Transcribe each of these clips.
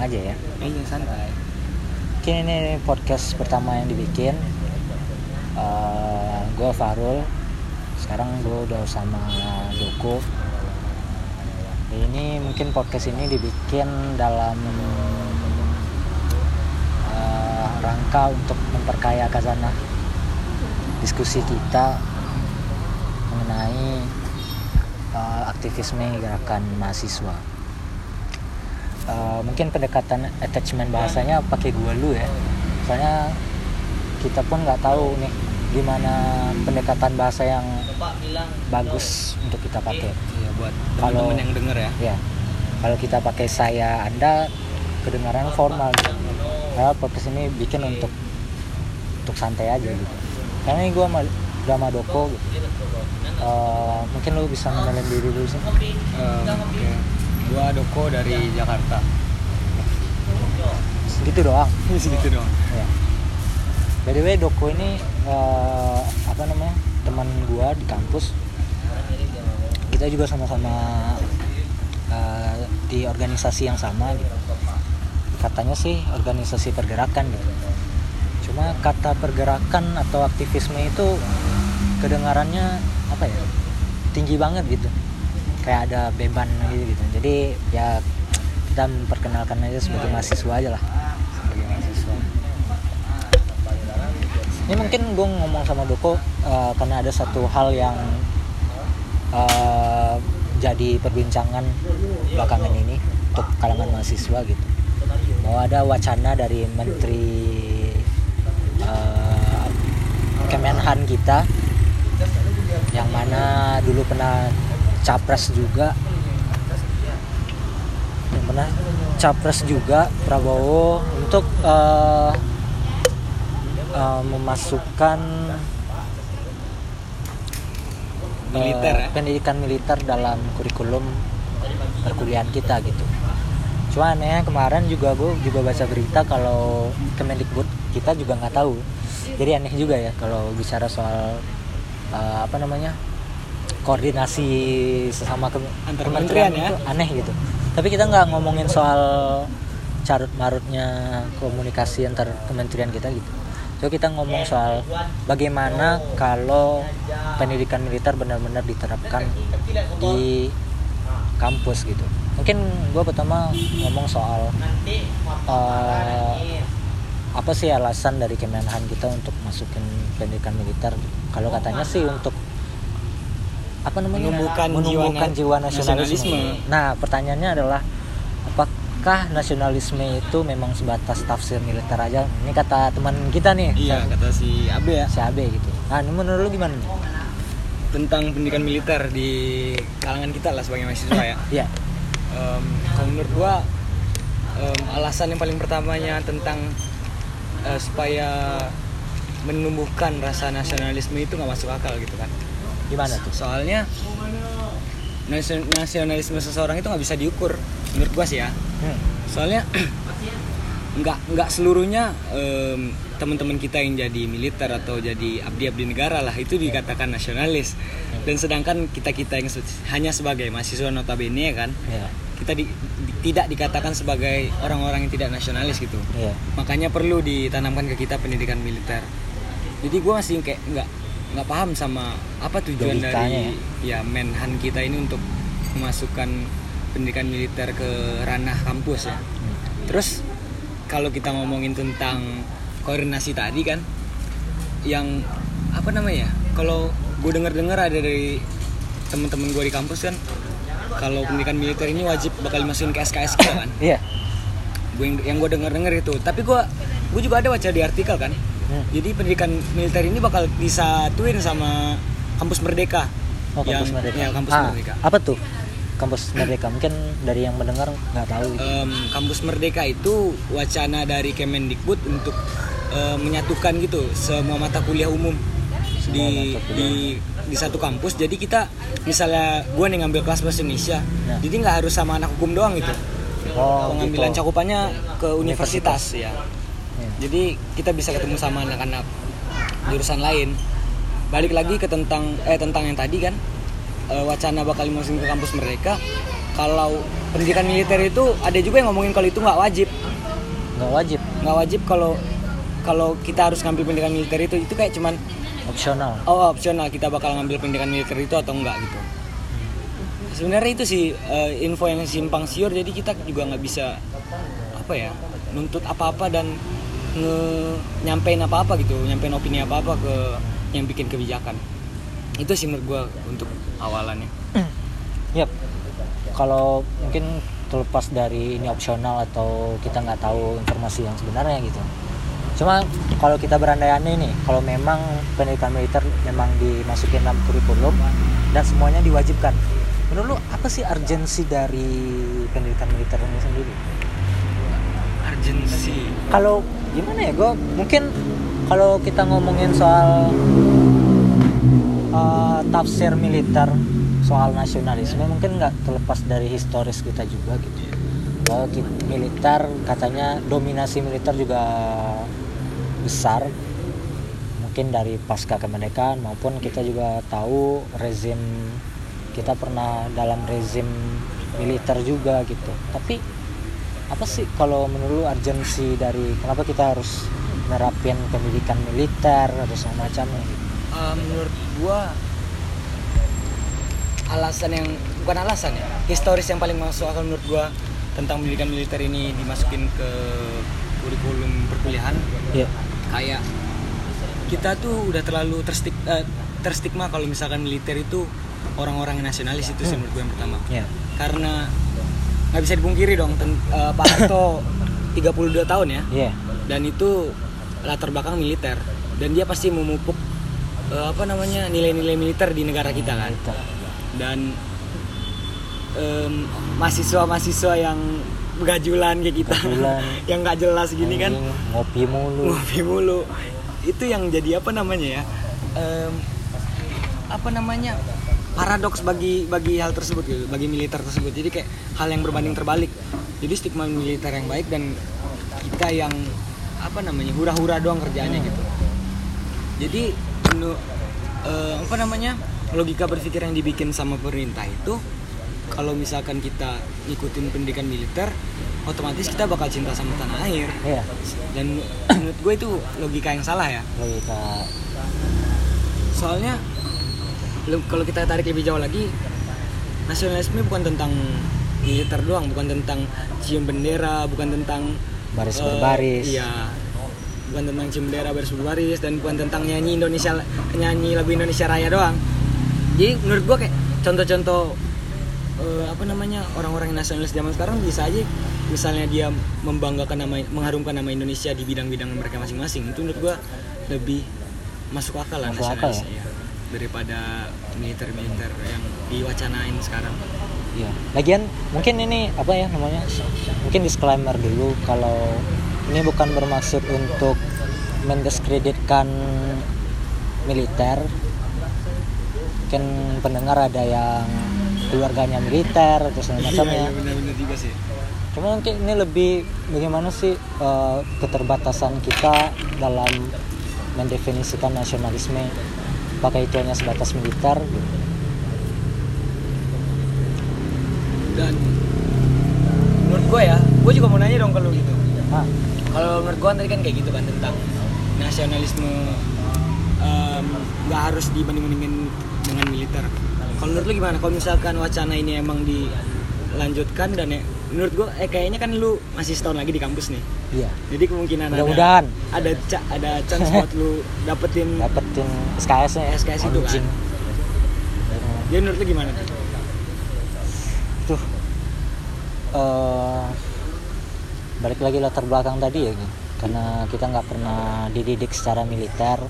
aja ya. Iya santai. Mungkin ini podcast pertama yang dibikin. Uh, gue Farul. Sekarang gue udah sama Doko. Ini mungkin podcast ini dibikin dalam uh, rangka untuk memperkaya kazana diskusi kita mengenai uh, aktivisme gerakan mahasiswa. Uh, mungkin pendekatan attachment bahasanya pakai gua lu ya. Soalnya kita pun nggak tahu nih gimana pendekatan bahasa yang bagus untuk kita pakai. Iya buat Kalau- yang denger ya. Ya, kalau kita pakai saya Anda kedengaran formal. Gitu. Karena podcast ini bikin untuk untuk santai aja gitu. Karena ini gue sama drama Doko gitu. Eh, mungkin lu bisa mengenalin diri dulu sih. Em, oke. Gua Doko dari Jakarta. Segitu doang. Segitu dong. Ya. By the way Doko ini eh, apa namanya teman gua di kampus. Kita juga sama-sama eh, di organisasi yang sama. Gitu. Katanya sih organisasi pergerakan gitu. Cuma kata pergerakan atau aktivisme itu kedengarannya apa ya tinggi banget gitu. Kayak ada beban gitu gitu. Jadi ya kita memperkenalkan aja sebagai mahasiswa aja lah. Sebagai mahasiswa ini mungkin gue ngomong sama Doko uh, karena ada satu hal yang uh, jadi perbincangan belakangan ini untuk kalangan mahasiswa gitu bahwa ada wacana dari Menteri uh, Kemenhan kita yang mana dulu pernah capres juga yang pernah capres juga Prabowo untuk uh, uh, memasukkan Militer uh, ya? pendidikan militer dalam kurikulum perkuliahan kita gitu. Cuma anehnya kemarin juga gue juga baca berita kalau Kemendikbud kita juga nggak tahu. Jadi aneh juga ya kalau bicara soal uh, apa namanya koordinasi sesama ke Antar kementerian kementerian ya? itu aneh gitu. Tapi kita nggak ngomongin soal carut marutnya komunikasi antar kementerian kita gitu. So kita ngomong soal bagaimana kalau pendidikan militer benar-benar diterapkan di kampus gitu. Mungkin gue pertama ngomong soal eh, apa sih alasan dari Kemenhan kita untuk masukin pendidikan militer? Kalau katanya sih untuk apa namanya Menumbuhkan jiwa menumbuhkan na- jiwa nasionalisme. nasionalisme. Nah pertanyaannya adalah apakah nasionalisme itu memang sebatas tafsir militer aja? Ini kata teman kita nih, Iya kata si Abe ya si Abe gitu. Nah menurut lu gimana nih? tentang pendidikan militer di kalangan kita lah sebagai mahasiswa ya. Iya, Em, kalau menurut gua em, alasan yang paling pertamanya tentang eh, supaya menumbuhkan rasa nasionalisme itu nggak masuk akal gitu kan. Gimana tuh? Soalnya nasionalisme seseorang itu nggak bisa diukur menurut gua sih ya. Hmm. Soalnya nggak nggak seluruhnya em, teman-teman kita yang jadi militer atau jadi abdi-abdi negara lah itu dikatakan nasionalis dan sedangkan kita kita yang hanya sebagai mahasiswa notabene ya kan Iya, kita di- di- tidak dikatakan sebagai orang-orang yang tidak nasionalis gitu iya. makanya perlu ditanamkan ke kita pendidikan militer jadi gue masih kayak nggak nggak paham sama apa tujuan Logikanya dari ya. menhan kita ini untuk memasukkan pendidikan militer ke ranah kampus ya. Terus kalau kita ngomongin tentang koordinasi tadi kan yang apa namanya ya kalau gue dengar dengar ada dari teman-teman gue di kampus kan kalau pendidikan militer ini wajib bakal dimasukin ke SKS kan? Iya. gue yang, yang gue denger denger itu. Tapi gue gue juga ada baca di artikel kan Hmm. jadi pendidikan militer ini bakal disatuin sama kampus merdeka Oh, kampus yang Merdeka. ya, kampus Ah, merdeka Apa tuh? Kampus Merdeka. Mungkin dari yang mendengar nggak tahu. gitu. Em, kampus merdeka itu wacana dari Kemendikbud untuk eh, menyatukan gitu semua mata kuliah umum di mata kuliah. di di satu kampus jadi kita misalnya gue nih ngambil kelas bahasa Indonesia Ya. jadi nggak harus sama anak hukum doang gitu Oh, pengambilan gitu. cakupannya ke universitas, ya Iya. Jadi kita bisa ketemu sama anak-anak jurusan lain. Balik lagi ke tentang eh tentang yang tadi kan. Eh, wacana bakal dimasukin ke kampus mereka. Kalau pendidikan militer itu ada juga yang ngomongin kalau itu nggak wajib. Nggak wajib? Nggak wajib kalau kalau kita harus ngambil pendidikan militer itu. Itu kayak cuman opsional? Oh opsional. Kita bakal ngambil pendidikan militer itu atau enggak gitu. Sebenarnya itu sih eh, info yang simpang siur. Jadi kita juga nggak bisa apa ya nuntut apa-apa dan nge nyampein apa-apa gitu nyampein opini apa-apa ke yang bikin kebijakan itu sih menurut gua untuk awalannya Yap. Kalau mungkin terlepas dari ini opsional atau kita nggak tahu informasi yang sebenarnya gitu. Cuma kalau kita berandai-andai nih, kalau memang pendidikan militer memang dimasukin dalam kurikulum dan semuanya diwajibkan. Menurut lu apa sih urgensi dari pendidikan militer ini sendiri? urgensi Kalau gimana ya, gue mungkin kalau kita ngomongin soal uh, tafsir militer soal nasionalisme mungkin nggak terlepas dari historis kita juga gitu. Bahwa ki- militer katanya dominasi militer juga besar mungkin dari pasca kemerdekaan maupun kita juga tahu rezim kita pernah dalam rezim militer juga gitu. Tapi apa sih kalau menurut lu urgensi dari kenapa kita harus nerapin pendidikan militer atau semacamnya gitu? Eh, menurut gua alasan yang bukan alasan ya historis yang paling masuk akal menurut gua tentang pendidikan militer ini dimasukin ke kurikulum perkuliahan Iya. kayak kita tuh udah terlalu terstik, eh, terstigma kalau misalkan militer itu orang-orang nasionalis itu sih Hmm. menurut gue yang pertama Iya. karena nggak bisa dipungkiri dong ten- eh, Pak Harto 32 tahun ya. Iya. dan itu latar belakang militer. Dan dia pasti memupuk eh, apa namanya nilai-nilai militer di negara kita kan. Dan em, mahasiswa-mahasiswa yang begajulan kayak kita Begajulan. yang nggak jelas gini kan. Ngopi mulu. Ngopi mulu. Itu yang jadi apa namanya ya? Em, apa namanya paradoks bagi bagi hal tersebut gitu bagi militer tersebut. Jadi kayak hal yang berbanding terbalik. Jadi stigma militer yang baik dan kita yang apa namanya hura-hura doang kerjaannya gitu. Jadi menu- eh, apa namanya logika berpikir yang dibikin sama pemerintah itu kalau misalkan kita ngikutin pendidikan militer otomatis kita bakal cinta sama tanah air. Iya. dan menurut gue itu logika yang salah ya. Logika. Soalnya kalau kita tarik lebih jauh lagi nasionalisme bukan tentang militer doang bukan tentang cium bendera bukan tentang baris eh, berbaris. iya bukan tentang cium bendera baris berbaris dan bukan tentang nyanyi Indonesia nyanyi lagu Indonesia Raya doang. Jadi menurut gua kayak contoh-contoh eh, apa namanya orang-orang nasionalis zaman sekarang bisa aja misalnya dia membanggakan nama mengharumkan nama Indonesia di bidang-bidang mereka masing-masing. Itu menurut gua lebih masuk akal lah Masuk akal ya. Daripada militer-militer yang diwacanain sekarang Iya. Lagian mungkin ini apa ya namanya? Mungkin disclaimer dulu kalau ini bukan bermaksud untuk mendiskreditkan militer. Mungkin pendengar ada yang keluarganya militer atau segala macamnya. Iya, benar-benar juga sih Cuma mungkin ini lebih bagaimana sih eh, keterbatasan kita dalam mendefinisikan nasionalisme. Apakah itu hanya sebatas militer? dan menurut gue ya gue juga mau nanya dong kalau gitu. Ah, kalau menurut gue tadi kan kayak gitu kan tentang nasionalisme nggak harus dibanding-bandingin dengan militer. Kalau menurut lu gimana? Kalau misalkan wacana ini emang dilanjutkan dan ya, menurut gue eh kayaknya kan lu masih setahun lagi di kampus nih iya. jadi kemungkinan ada Mudah-mudahan. ada ca- ada chance buat lu dapetin dapetin SKS nya SKS itu kan. Jadi menurut lu gimana tuh tuh eh balik lagi latar belakang tadi ya gitu. karena kita nggak pernah dididik secara militer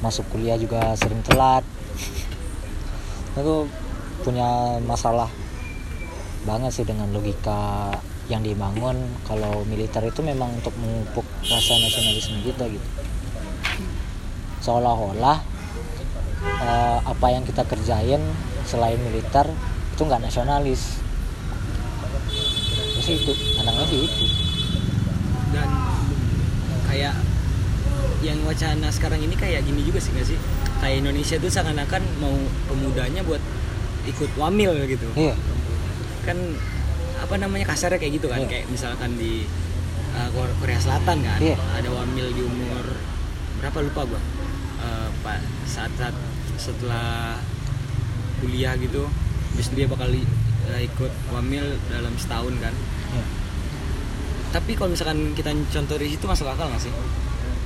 masuk kuliah juga sering telat itu punya masalah banget sih dengan logika yang dibangun. Kalau militer itu memang untuk memupuk rasa nasionalisme kita gitu. Seolah-olah eh, apa yang kita kerjain selain militer itu nggak nasionalis. Terus itu anaknya sih itu. Dan kayak yang wacana sekarang ini kayak gini juga sih nggak sih? Kayak Indonesia tuh seakan-akan mau pemudanya buat ikut wamil gitu. Iya kan apa namanya kasarnya kayak gitu kan Iya. kayak misalkan di uh, Kor- Korea Selatan kan Iya. ada wamil di umur berapa lupa gua Eh, pak saat saat setelah kuliah gitu itu dia bakal eh, ikut wamil dalam setahun kan Iya. tapi kalau misalkan kita contoh di situ masuk akal nggak sih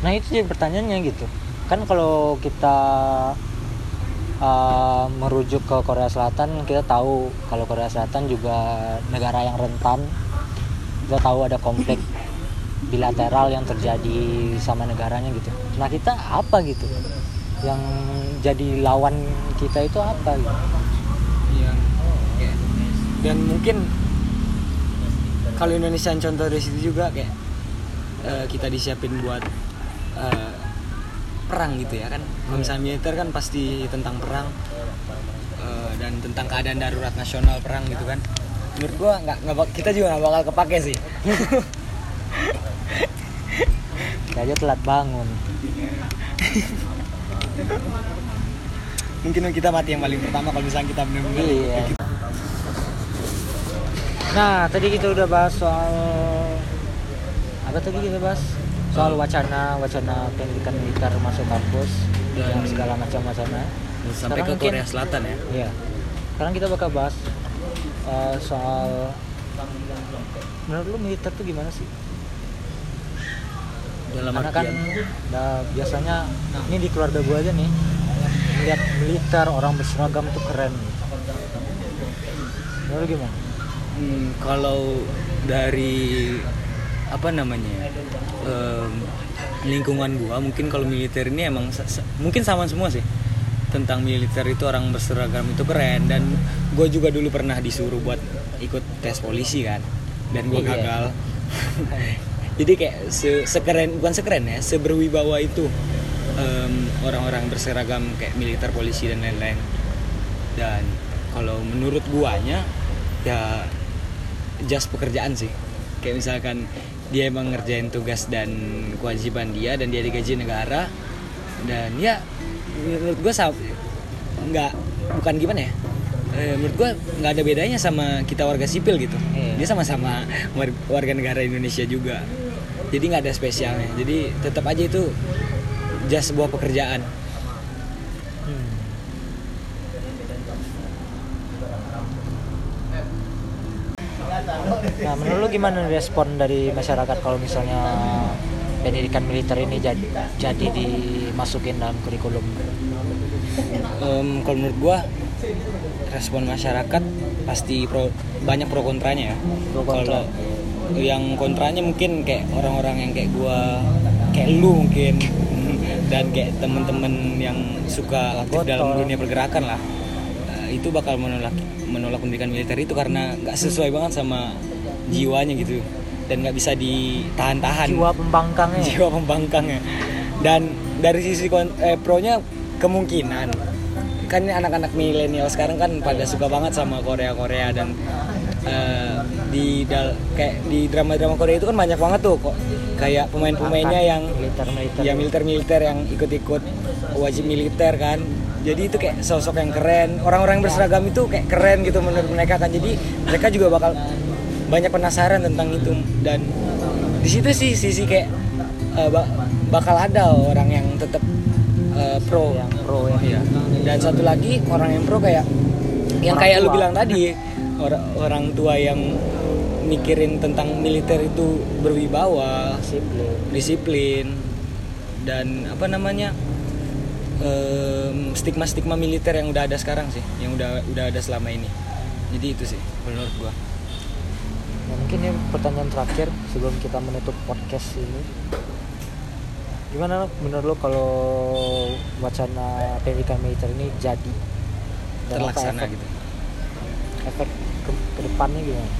Nah itu jadi pertanyaannya gitu. Kan kalau kita uh, merujuk ke Korea Selatan, kita tahu kalau Korea Selatan juga negara yang rentan. Kita tahu ada konflik bilateral yang terjadi sama negaranya gitu. Nah kita apa gitu? Yang jadi lawan kita itu apa gitu? kayak dan mungkin kalau Indonesia contoh dari situ juga kayak eh, kita disiapin buat eh, perang gitu ya kan kalau misalnya militer kan pasti tentang perang eh, dan tentang keadaan darurat nasional perang gitu kan menurut gua nggak nggak kita juga nggak bakal kepake sih Kita aja telat bangun. mungkin kita mati yang paling pertama kalau misalnya kita benar-benar Iya. Nah, tadi kita udah bahas soal apa tadi kita bahas? Soal wacana wacana pendidikan militer masuk kampus Dan- dan segala macam wacana. sampai Sekarang ke mungkin- Korea Selatan ya Iya. Sekarang kita bakal bahas uh, soal menurut lu militer tuh gimana sih? dalam Karena kan nah, biasanya ini di keluarga gua aja nih melihat militer orang berseragam tuh keren. Menurut gimana? Hmm, kalau dari apa namanya em, lingkungan gua mungkin kalau militer ini emang sa- sa- mungkin sama semua sih tentang militer itu orang berseragam itu keren dan gue juga dulu pernah disuruh buat ikut tes polisi kan dan gue Iya. gagal. Jadi kayak se sekeren bukan sekeren ya seberwibawa itu em, orang-orang berseragam kayak militer polisi dan lain-lain. Dan kalau menurut guanya ya just pekerjaan sih. Kayak misalkan dia emang ngerjain tugas dan kewajiban dia dan dia digaji negara. Dan ya menurut gua sa- nggak bukan gimana ya? Eh, menurut gua nggak ada bedanya sama kita warga sipil gitu. Iya. dia sama-sama war- warga negara Indonesia juga. Jadi nggak ada spesialnya. Jadi tetap aja itu just sebuah pekerjaan. Hmm. Nah, menurut lu gimana respon dari masyarakat kalau misalnya pendidikan militer ini jadi jadi dimasukin dalam kurikulum? Em, kalau menurut gua respon masyarakat pasti pro, banyak pro kontranya ya. Pro kontra. Kalau yang kontranya mungkin kayak orang-orang yang kayak gua, kayak lu mungkin dan kayak temen-temen yang suka aktif dalam dunia pergerakan lah. Itu bakal menolak menolak pendidikan militer itu karena nggak sesuai banget sama jiwanya gitu. Dan nggak bisa ditahan-tahan. Jiwa pembangkangnya. jiwa pembangkangnya. Dan dari sisi eh, pronya kemungkinan. Kan anak-anak milenial sekarang kan pada suka banget sama Korea Korea dan eh, di dal kayak di drama-drama Korea itu kan banyak banget tuh kok. Kayak pemain-pemainnya yang militer-militer. ya militer-militer yang ikut-ikut wajib militer kan jadi itu kayak sosok yang keren orang-orang yang berseragam itu kayak keren gitu menurut mereka kan jadi mereka juga bakal banyak penasaran tentang itu dan di situ sih sisi kayak ba- bakal ada orang yang tetap eh, pro yang pro ya. Iya. dan satu lagi orang yang pro kayak yang Orang kayak lu tua. bilang tadi orang orang tua yang mikirin tentang militer itu berwibawa Disiplin. disiplin dan apa namanya stigma stigma militer yang udah ada sekarang sih yang udah udah ada selama ini. Jadi itu sih menurut gua. Nah, mungkin ini pertanyaan terakhir sebelum kita menutup podcast ini. Gimana menurut lo kalau wacana pendidikan militer ini jadi? Dan terlaksana efek, gitu. efek ke, ke depannya gimana?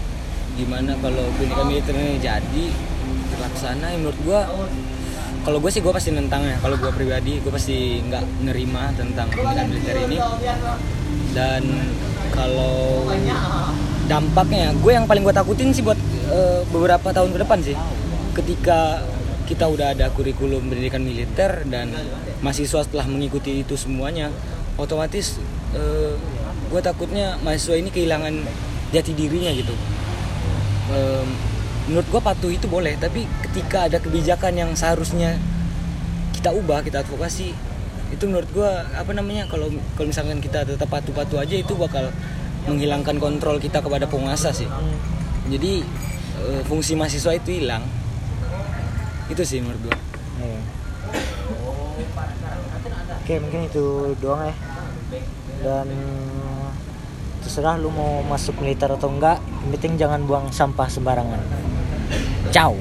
gimana kalau pendidikan militer ini jadi terlaksana? Menurut gua kalau gue sih gue pasti nentang ya. Kalau gue pribadi gue pasti nggak nerima tentang pendidikan militer ini. Dan kalau dampaknya gue yang paling gue takutin sih buat eh, beberapa tahun ke depan sih. Ketika kita udah ada kurikulum pendidikan militer dan mahasiswa setelah mengikuti itu semuanya otomatis eh, gue takutnya mahasiswa ini kehilangan jati dirinya gitu menurut gue patuh itu boleh tapi ketika ada kebijakan yang seharusnya kita ubah kita advokasi itu menurut gue apa namanya kalau kalau misalkan kita tetap patuh-patuh aja itu bakal menghilangkan kontrol kita kepada penguasa sih. Jadi eh, fungsi mahasiswa itu hilang. Itu sih menurut gue Iya. Oke mungkin itu doang ya. Dan terserah lu mau masuk militer atau enggak yang penting jangan buang sampah sembarangan 早。